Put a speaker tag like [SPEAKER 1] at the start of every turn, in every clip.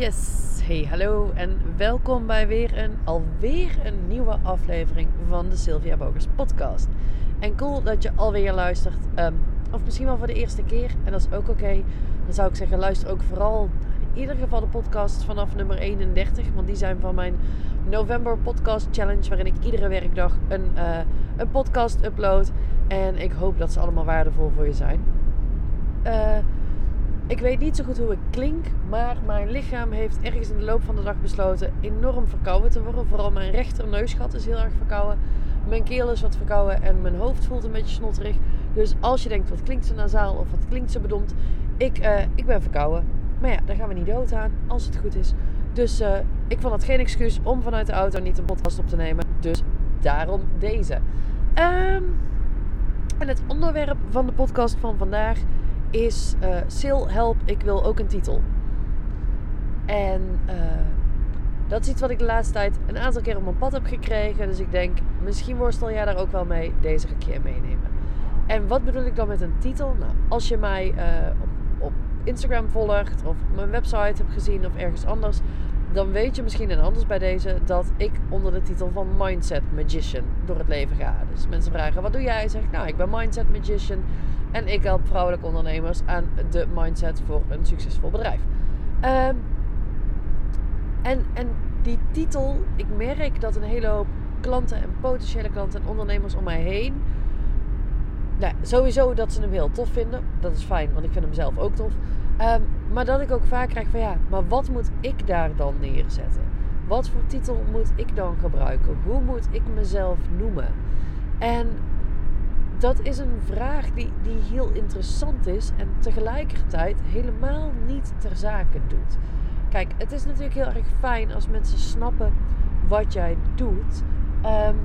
[SPEAKER 1] Yes, hey hallo en welkom bij weer een, alweer een nieuwe aflevering van de Sylvia Bogers podcast. En cool dat je alweer luistert, um, of misschien wel voor de eerste keer en dat is ook oké. Dan zou ik zeggen luister ook vooral in ieder geval de podcast vanaf nummer 31, want die zijn van mijn November Podcast Challenge, waarin ik iedere werkdag een, uh, een podcast upload. En ik hoop dat ze allemaal waardevol voor je zijn. Uh, ik weet niet zo goed hoe ik klink, maar mijn lichaam heeft ergens in de loop van de dag besloten enorm verkouden te worden. Vooral mijn rechterneusgat is heel erg verkouden. Mijn keel is wat verkouden en mijn hoofd voelt een beetje snotterig. Dus als je denkt, wat klinkt ze nasaal of wat klinkt ze bedompt? Ik, uh, ik ben verkouden. Maar ja, daar gaan we niet dood aan, als het goed is. Dus uh, ik vond het geen excuus om vanuit de auto niet een podcast op te nemen. Dus daarom deze. Um, en het onderwerp van de podcast van vandaag is uh, Sil help, ik wil ook een titel. En uh, dat is iets wat ik de laatste tijd een aantal keer op mijn pad heb gekregen. Dus ik denk, misschien worstel jij daar ook wel mee. Deze keer meenemen. En wat bedoel ik dan met een titel? Nou, als je mij uh, op, op, Instagram volgt of mijn website hebt gezien of ergens anders, dan weet je misschien en anders bij deze dat ik onder de titel van Mindset Magician door het leven ga. Dus mensen vragen: wat doe jij? Zeg ik, nou, ik ben Mindset Magician. En ik help vrouwelijke ondernemers aan de mindset voor een succesvol bedrijf. Um, en, en die titel, ik merk dat een hele hoop klanten en potentiële klanten en ondernemers om mij heen. Nou, sowieso dat ze hem heel tof vinden. Dat is fijn, want ik vind hem zelf ook tof. Um, maar dat ik ook vaak krijg van ja, maar wat moet ik daar dan neerzetten? Wat voor titel moet ik dan gebruiken? Hoe moet ik mezelf noemen? En dat is een vraag die, die heel interessant is en tegelijkertijd helemaal niet ter zake doet. Kijk, het is natuurlijk heel erg fijn als mensen snappen wat jij doet. Um,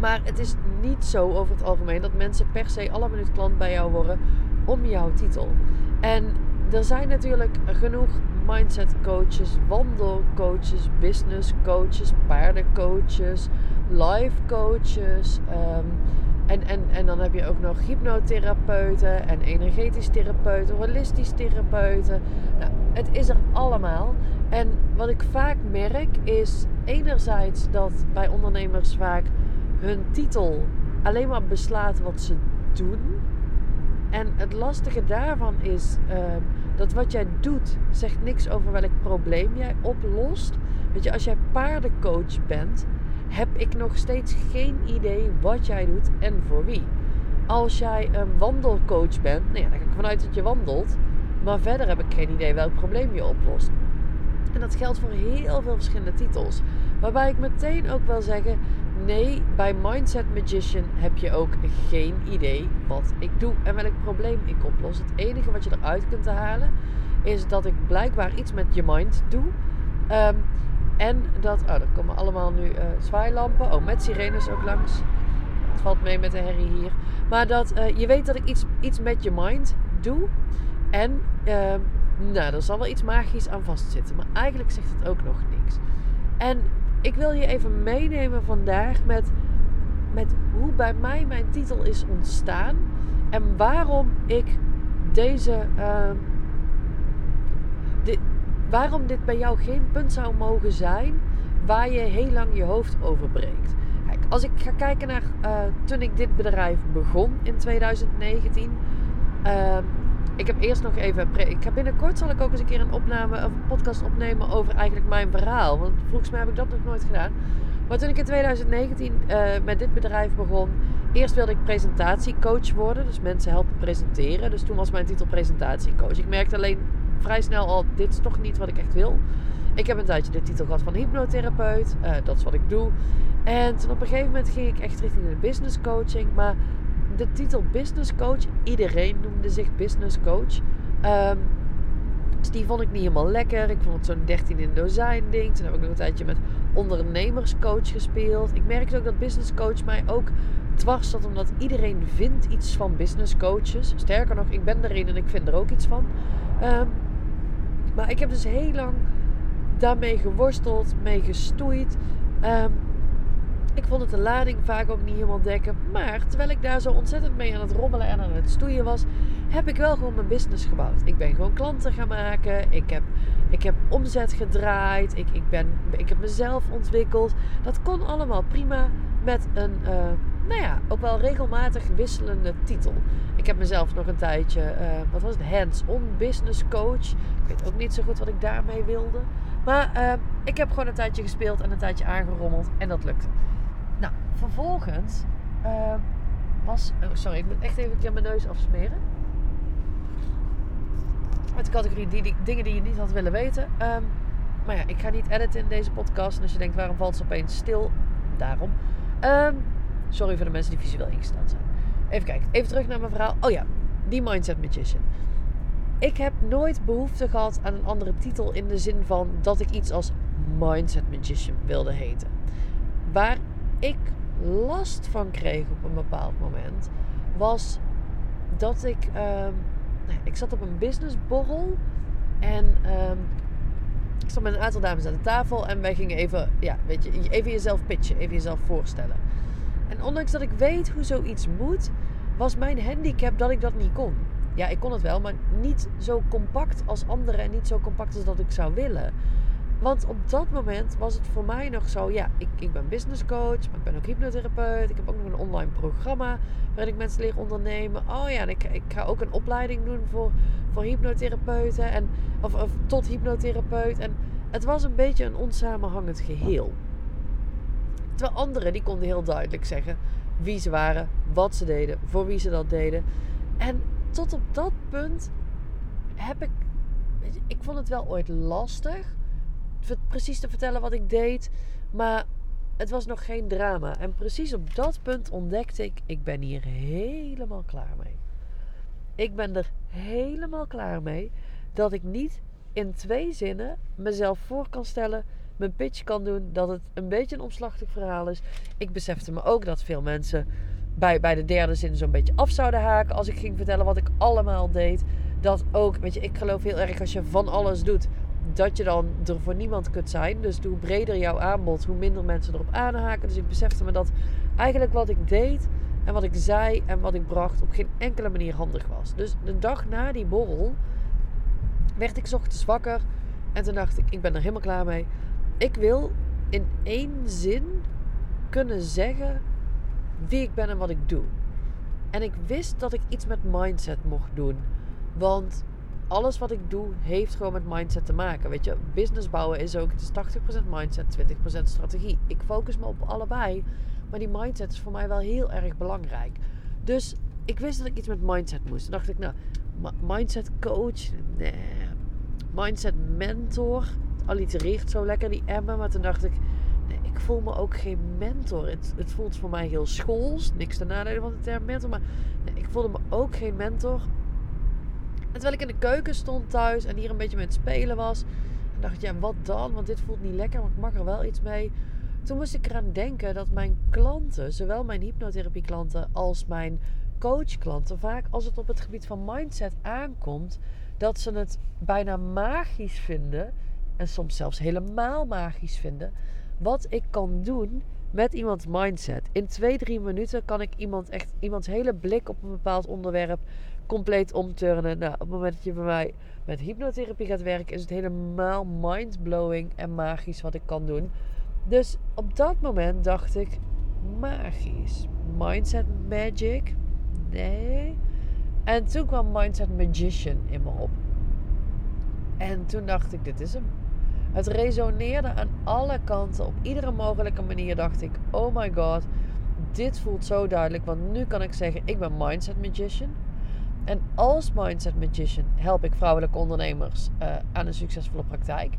[SPEAKER 1] maar het is niet zo over het algemeen dat mensen per se alle minuut klant bij jou worden om jouw titel. En er zijn natuurlijk genoeg mindset coaches, wandelcoaches, business coaches, paardencoaches, life coaches. Um, en, en, en dan heb je ook nog hypnotherapeuten en energetisch therapeuten, holistisch therapeuten. Nou, het is er allemaal. En wat ik vaak merk is enerzijds dat bij ondernemers vaak hun titel alleen maar beslaat wat ze doen. En het lastige daarvan is uh, dat wat jij doet zegt niks over welk probleem jij oplost. Weet je, als jij paardencoach bent, heb ik nog steeds geen idee wat jij doet en voor wie. Als jij een wandelcoach bent, nou ja, dan ga ik vanuit dat je wandelt. Maar verder heb ik geen idee welk probleem je oplost. En dat geldt voor heel veel verschillende titels. Waarbij ik meteen ook wil zeggen: nee, bij Mindset Magician heb je ook geen idee wat ik doe en welk probleem ik oplos. Het enige wat je eruit kunt halen is dat ik blijkbaar iets met je mind doe. Um, en dat, oh, er komen allemaal nu uh, zwaailampen. Oh, met sirenes ook langs. Het valt mee met de herrie hier. Maar dat uh, je weet dat ik iets, iets met je mind doe. En uh, nou, er zal wel iets magisch aan vastzitten. Maar eigenlijk zegt het ook nog niks. En ik wil je even meenemen vandaag met, met hoe bij mij mijn titel is ontstaan. En waarom ik deze. Waarom dit bij jou geen punt zou mogen zijn waar je heel lang je hoofd over breekt. Kijk, als ik ga kijken naar uh, toen ik dit bedrijf begon in 2019. Uh, ehm, ik heb eerst nog even. Ik heb binnenkort zal ik ook eens een keer een opname of een podcast opnemen over eigenlijk mijn verhaal. Want volgens mij heb ik dat nog nooit gedaan. Maar toen ik in 2019 uh, eh, met dit bedrijf begon, eerst wilde ik presentatiecoach worden. Dus mensen helpen presenteren. Dus toen was mijn titel presentatiecoach. Ik merkte alleen vrij snel al, dit is toch niet wat ik echt wil. Ik heb een tijdje de titel gehad van hypnotherapeut. Uh, dat is wat ik doe. En op een gegeven moment ging ik echt richting de business coaching. Maar de titel business coach, iedereen noemde zich business coach. Um, dus die vond ik niet helemaal lekker. Ik vond het zo'n 13 in dozijn ding. Toen heb ik nog een tijdje met ondernemerscoach gespeeld. Ik merkte ook dat business coach mij ook dwars zat. Omdat iedereen vindt iets van business coaches. Sterker nog, ik ben er een en ik vind er ook iets van. Um, maar ik heb dus heel lang daarmee geworsteld, mee gestoeid. Um, Ik vond het de lading vaak ook niet helemaal dekken. Maar terwijl ik daar zo ontzettend mee aan het rommelen en aan het stoeien was, heb ik wel gewoon mijn business gebouwd. Ik ben gewoon klanten gaan maken. Ik heb, ik heb omzet gedraaid. Ik, ik, ben, ik heb mezelf ontwikkeld. Dat kon allemaal prima met een, uh, nou ja, ook wel regelmatig wisselende titel. Ik heb mezelf nog een tijdje, uh, wat was het, hands-on business coach. Ik weet ook niet zo goed wat ik daarmee wilde. Maar uh, ik heb gewoon een tijdje gespeeld en een tijdje aangerommeld en dat lukte. Nou, vervolgens uh, was. Oh, sorry, ik moet echt even mijn neus afsmeren. Met de categorie die, die, dingen die je niet had willen weten. Um, maar ja, ik ga niet editen in deze podcast. En als je denkt, waarom valt ze opeens stil? Daarom. Um, sorry voor de mensen die visueel ingestaan zijn. Even kijken, even terug naar mijn verhaal. Oh ja, die Mindset Magician. Ik heb nooit behoefte gehad aan een andere titel in de zin van dat ik iets als Mindset Magician wilde heten. Waar ik last van kreeg op een bepaald moment, was dat ik. Um, ik zat op een businessborrel en um, ik zat met een aantal dames aan de tafel en wij gingen even, ja, weet je, even jezelf pitchen, even jezelf voorstellen. Ondanks dat ik weet hoe zoiets moet, was mijn handicap dat ik dat niet kon. Ja, ik kon het wel, maar niet zo compact als anderen en niet zo compact als dat ik zou willen. Want op dat moment was het voor mij nog zo, ja, ik, ik ben business coach, maar ik ben ook hypnotherapeut. Ik heb ook nog een online programma waarin ik mensen leer ondernemen. Oh ja, en ik, ik ga ook een opleiding doen voor, voor hypnotherapeuten en, of, of tot hypnotherapeut. En het was een beetje een onsamenhangend geheel. Terwijl anderen, die konden heel duidelijk zeggen wie ze waren, wat ze deden, voor wie ze dat deden. En tot op dat punt heb ik, ik vond het wel ooit lastig precies te vertellen wat ik deed. Maar het was nog geen drama. En precies op dat punt ontdekte ik: ik ben hier helemaal klaar mee. Ik ben er helemaal klaar mee dat ik niet in twee zinnen mezelf voor kan stellen, mijn pitch kan doen, dat het een beetje een omslachtig verhaal is. Ik besefte me ook dat veel mensen bij, bij de derde zin zo'n beetje af zouden haken als ik ging vertellen wat ik allemaal deed. Dat ook, weet je, ik geloof heel erg als je van alles doet, dat je dan er voor niemand kunt zijn. Dus hoe breder jouw aanbod, hoe minder mensen erop aanhaken. Dus ik besefte me dat eigenlijk wat ik deed en wat ik zei en wat ik bracht op geen enkele manier handig was. Dus de dag na die borrel werd ik ochtends wakker en toen dacht ik, ik ben er helemaal klaar mee. Ik wil in één zin kunnen zeggen wie ik ben en wat ik doe. En ik wist dat ik iets met mindset mocht doen. Want alles wat ik doe heeft gewoon met mindset te maken. Weet je, business bouwen is ook, het is 80% mindset, 20% strategie. Ik focus me op allebei, maar die mindset is voor mij wel heel erg belangrijk. Dus ik wist dat ik iets met mindset moest. Toen dacht ik, nou, mindset coach, nee. Mindset mentor, allitereert zo lekker die Emma. Maar toen dacht ik, ik voel me ook geen mentor. Het, het voelt voor mij heel schools, niks te nadelen van de term mentor. Maar ik voelde me ook geen mentor. En terwijl ik in de keuken stond thuis en hier een beetje met het spelen was, dacht ik, ja, wat dan? Want dit voelt niet lekker, maar ik mag er wel iets mee. Toen moest ik eraan denken dat mijn klanten, zowel mijn hypnotherapie klanten als mijn coachklanten, vaak als het op het gebied van mindset aankomt, dat ze het bijna magisch vinden, en soms zelfs helemaal magisch vinden, wat ik kan doen met iemands mindset. In twee, drie minuten kan ik iemand echt iemands hele blik op een bepaald onderwerp compleet omturnen. Nou, op het moment dat je bij mij met hypnotherapie gaat werken, is het helemaal mindblowing en magisch wat ik kan doen. Dus op dat moment dacht ik, magisch. Mindset magic? Nee. En toen kwam Mindset Magician in me op. En toen dacht ik, dit is hem. Het resoneerde aan alle kanten. Op iedere mogelijke manier dacht ik, oh my god, dit voelt zo duidelijk. Want nu kan ik zeggen, ik ben Mindset Magician. En als Mindset Magician help ik vrouwelijke ondernemers uh, aan een succesvolle praktijk.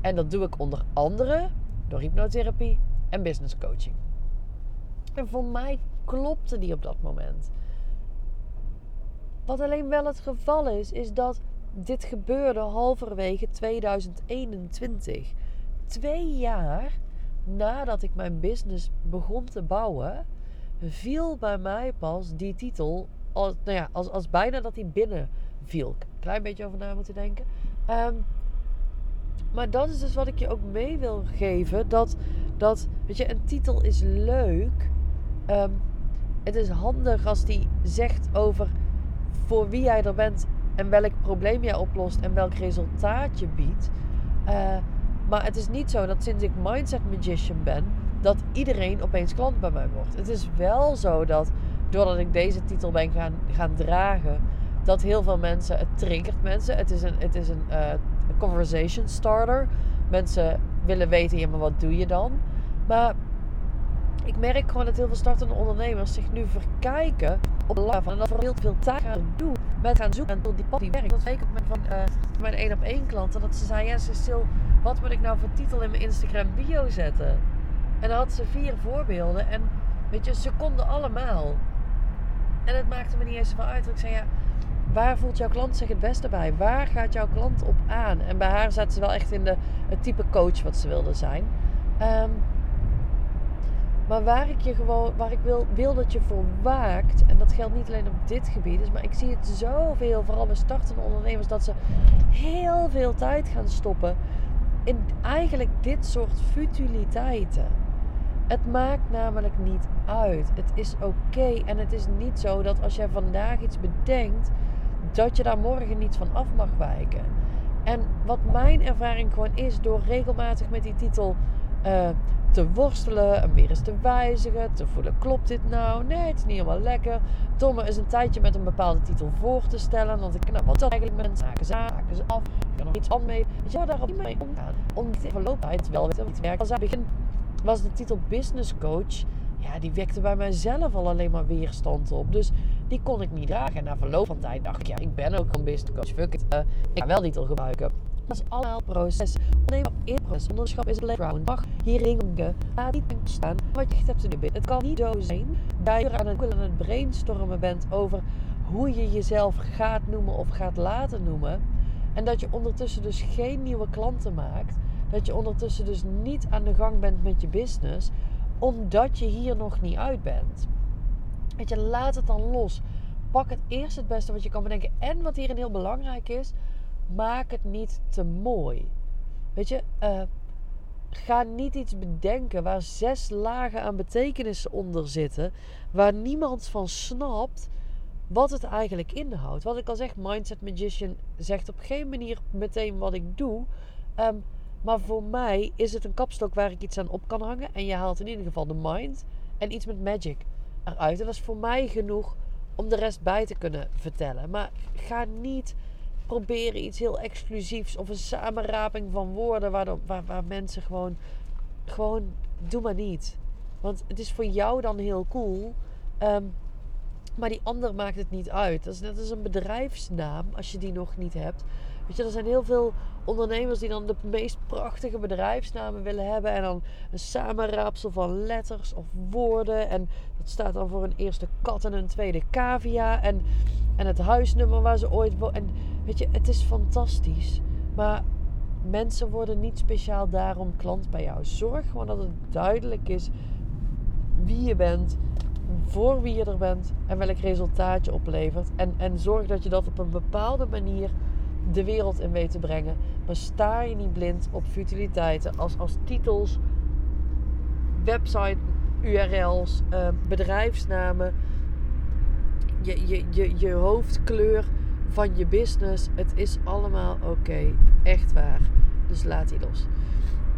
[SPEAKER 1] En dat doe ik onder andere door hypnotherapie en business coaching. En voor mij klopte die op dat moment. Wat alleen wel het geval is, is dat dit gebeurde halverwege 2021. Twee jaar nadat ik mijn business begon te bouwen, viel bij mij pas die titel als, nou ja, als, als bijna dat hij binnen viel. Klein beetje over na moeten denken. Um, maar dat is dus wat ik je ook mee wil geven. Dat Dat, weet je, een titel is leuk. Ehm, het is handig als die zegt over voor wie jij er bent en welk probleem jij oplost en welk resultaat je biedt. Uh, maar het is niet zo dat sinds ik Mindset Magician ben, dat iedereen opeens klant bij mij wordt. Het is wel zo dat doordat ik deze titel ben gaan, gaan dragen, dat heel veel mensen, het triggert mensen. Het is een, het is een uh, conversation starter. Mensen willen weten, ja, maar wat doe je dan? Maar ik merk gewoon dat heel veel startende ondernemers zich nu verkijken op van en dat er heel veel taken gaan doen met gaan zoeken tot die pad die werkt. Dat weet ik met van uh, mijn één op één klanten dat ze zei, ja Cecile, wat moet ik nou voor titel in mijn Instagram bio zetten? En dan had ze vier voorbeelden en weet je, ze konden allemaal. En het maakte me niet eens zoveel uit. Ik zei, ja, waar voelt jouw klant zich het beste bij? Waar gaat jouw klant op aan? En bij haar zaten ze wel echt in de, het type coach wat ze wilde zijn. Um, maar waar ik je gewoon, waar ik wil, wil dat je voor waakt, en dat geldt niet alleen op dit gebied, is, maar ik zie het zoveel, vooral bij startende ondernemers, dat ze heel veel tijd gaan stoppen in eigenlijk dit soort futiliteiten. Het maakt namelijk niet uit. Het is oké. En het is niet zo dat als jij vandaag iets bedenkt, dat je daar morgen niet van af mag wijken. En wat mijn ervaring gewoon is, door regelmatig met die titel uh, te worstelen en weer eens te wijzigen, te voelen, klopt dit nou? Nee, het is niet helemaal lekker. Domme is een tijdje met een bepaalde titel voor te stellen. Denk ik, nou, wat dat eigenlijk mensen haken ze, ze af. Ik kan nog iets aan mee. Je waar daarop mee omgaan? Om die verloopheid wel te werken. Als aan het begin was de titel business coach. Ja, die wekte bij mijzelf al alleen maar weerstand op. Dus die kon ik niet dragen. En na verloop van tijd dacht ik, ja, ik ben ook een business coach. Fuck it. Uh, ik ga wel die titel gebruiken. Dat is allemaal proces. Ondernemen in proces. Onderschap is een. Mag hier dingen. Laat niet staan wat je hebt te doen. Het kan niet zo zijn dat je aan het, aan het brainstormen bent over hoe je jezelf gaat noemen of gaat laten noemen. En dat je ondertussen dus geen nieuwe klanten maakt. Dat je ondertussen dus niet aan de gang bent met je business. Omdat je hier nog niet uit bent. Weet je, laat het dan los. Pak het eerst het beste wat je kan bedenken. En wat hierin heel belangrijk is maak het niet te mooi. Weet je, uh, ga niet iets bedenken waar zes lagen aan betekenissen onder zitten, waar niemand van snapt wat het eigenlijk inhoudt. Wat ik al zeg, Mindset Magician zegt op geen manier meteen wat ik doe. Um, maar voor mij is het een kapstok waar ik iets aan op kan hangen. En je haalt in ieder geval de mind en iets met magic eruit. Dat is voor mij genoeg om de rest bij te kunnen vertellen. Maar ga niet proberen iets heel exclusiefs of een samenraping van woorden waar, waar, mensen gewoon, gewoon, doe maar niet. Want het is voor jou dan heel cool, um, maar die ander maakt het niet uit. Dat is net als een bedrijfsnaam, als je die nog niet hebt. Weet je, er zijn heel veel ondernemers die dan de meest prachtige bedrijfsnamen willen hebben. En dan een samenraapsel van letters of woorden. En dat staat dan voor een eerste kat en een tweede cavia. En, en het huisnummer waar ze ooit wonen. Weet je, het is fantastisch. Maar mensen worden niet speciaal daarom klant bij jou. Zorg gewoon dat het duidelijk is wie je bent, voor wie je er bent en welk resultaat je oplevert. En, en zorg dat je dat op een bepaalde manier de wereld in weet te brengen. Maar sta je niet blind op futiliteiten als, als titels, website URL's, eh, bedrijfsnamen, je, je, je, je hoofdkleur van je business. Het is allemaal oké. Echt waar. Dus laat die los.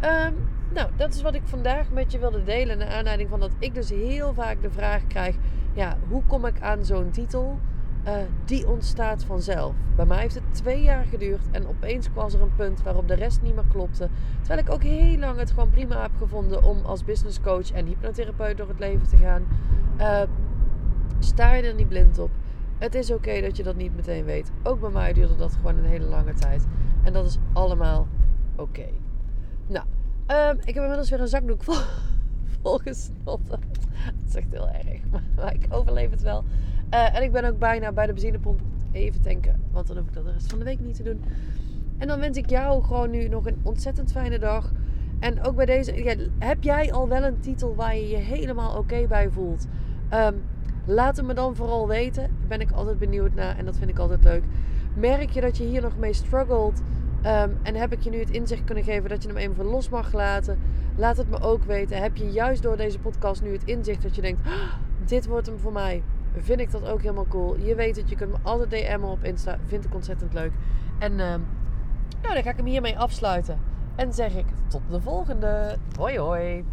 [SPEAKER 1] Um, nou, dat is wat ik vandaag met je wilde delen. Naar aanleiding van dat ik dus heel vaak de vraag krijg: ja, hoe kom ik aan zo'n titel? Uh, die ontstaat vanzelf. Bij mij heeft het twee jaar geduurd en opeens was er een punt waarop de rest niet meer klopte. Terwijl ik ook heel lang het gewoon prima heb gevonden om als business coach en hypnotherapeut door het leven te gaan. Uh, sta je er niet blind op. Het is oké dat je dat niet meteen weet. Ook bij mij duurde dat gewoon een hele lange tijd. En dat is allemaal oké. Nou, um, ik heb inmiddels weer een zakdoek vol, volgesnotten. Dat is echt heel erg. Maar, ik overleef het wel. Uh, en ik ben ook bijna bij de benzinepomp even tanken. Want dan hoef ik dat de rest van de week niet te doen. En dan wens ik jou gewoon nu nog een ontzettend fijne dag. En ook bij deze. Heb jij al wel een titel waar je je helemaal oké bij voelt? Um, Laat het me dan vooral weten. Daar ben ik altijd benieuwd naar en dat vind ik altijd leuk. Merk je dat je hier nog mee struggelt? Um, en heb ik je nu het inzicht kunnen geven dat je hem even los mag laten? Laat het me ook weten. Heb je juist door deze podcast nu het inzicht dat je denkt: "Ah, dit wordt hem voor mij? Vind ik dat ook helemaal cool. Je weet het, je kunt me altijd DM'en op Insta. Vind ik ontzettend leuk. En ehm, nou, dan ga ik hem hiermee afsluiten. En zeg ik tot de volgende. Hoi hoi.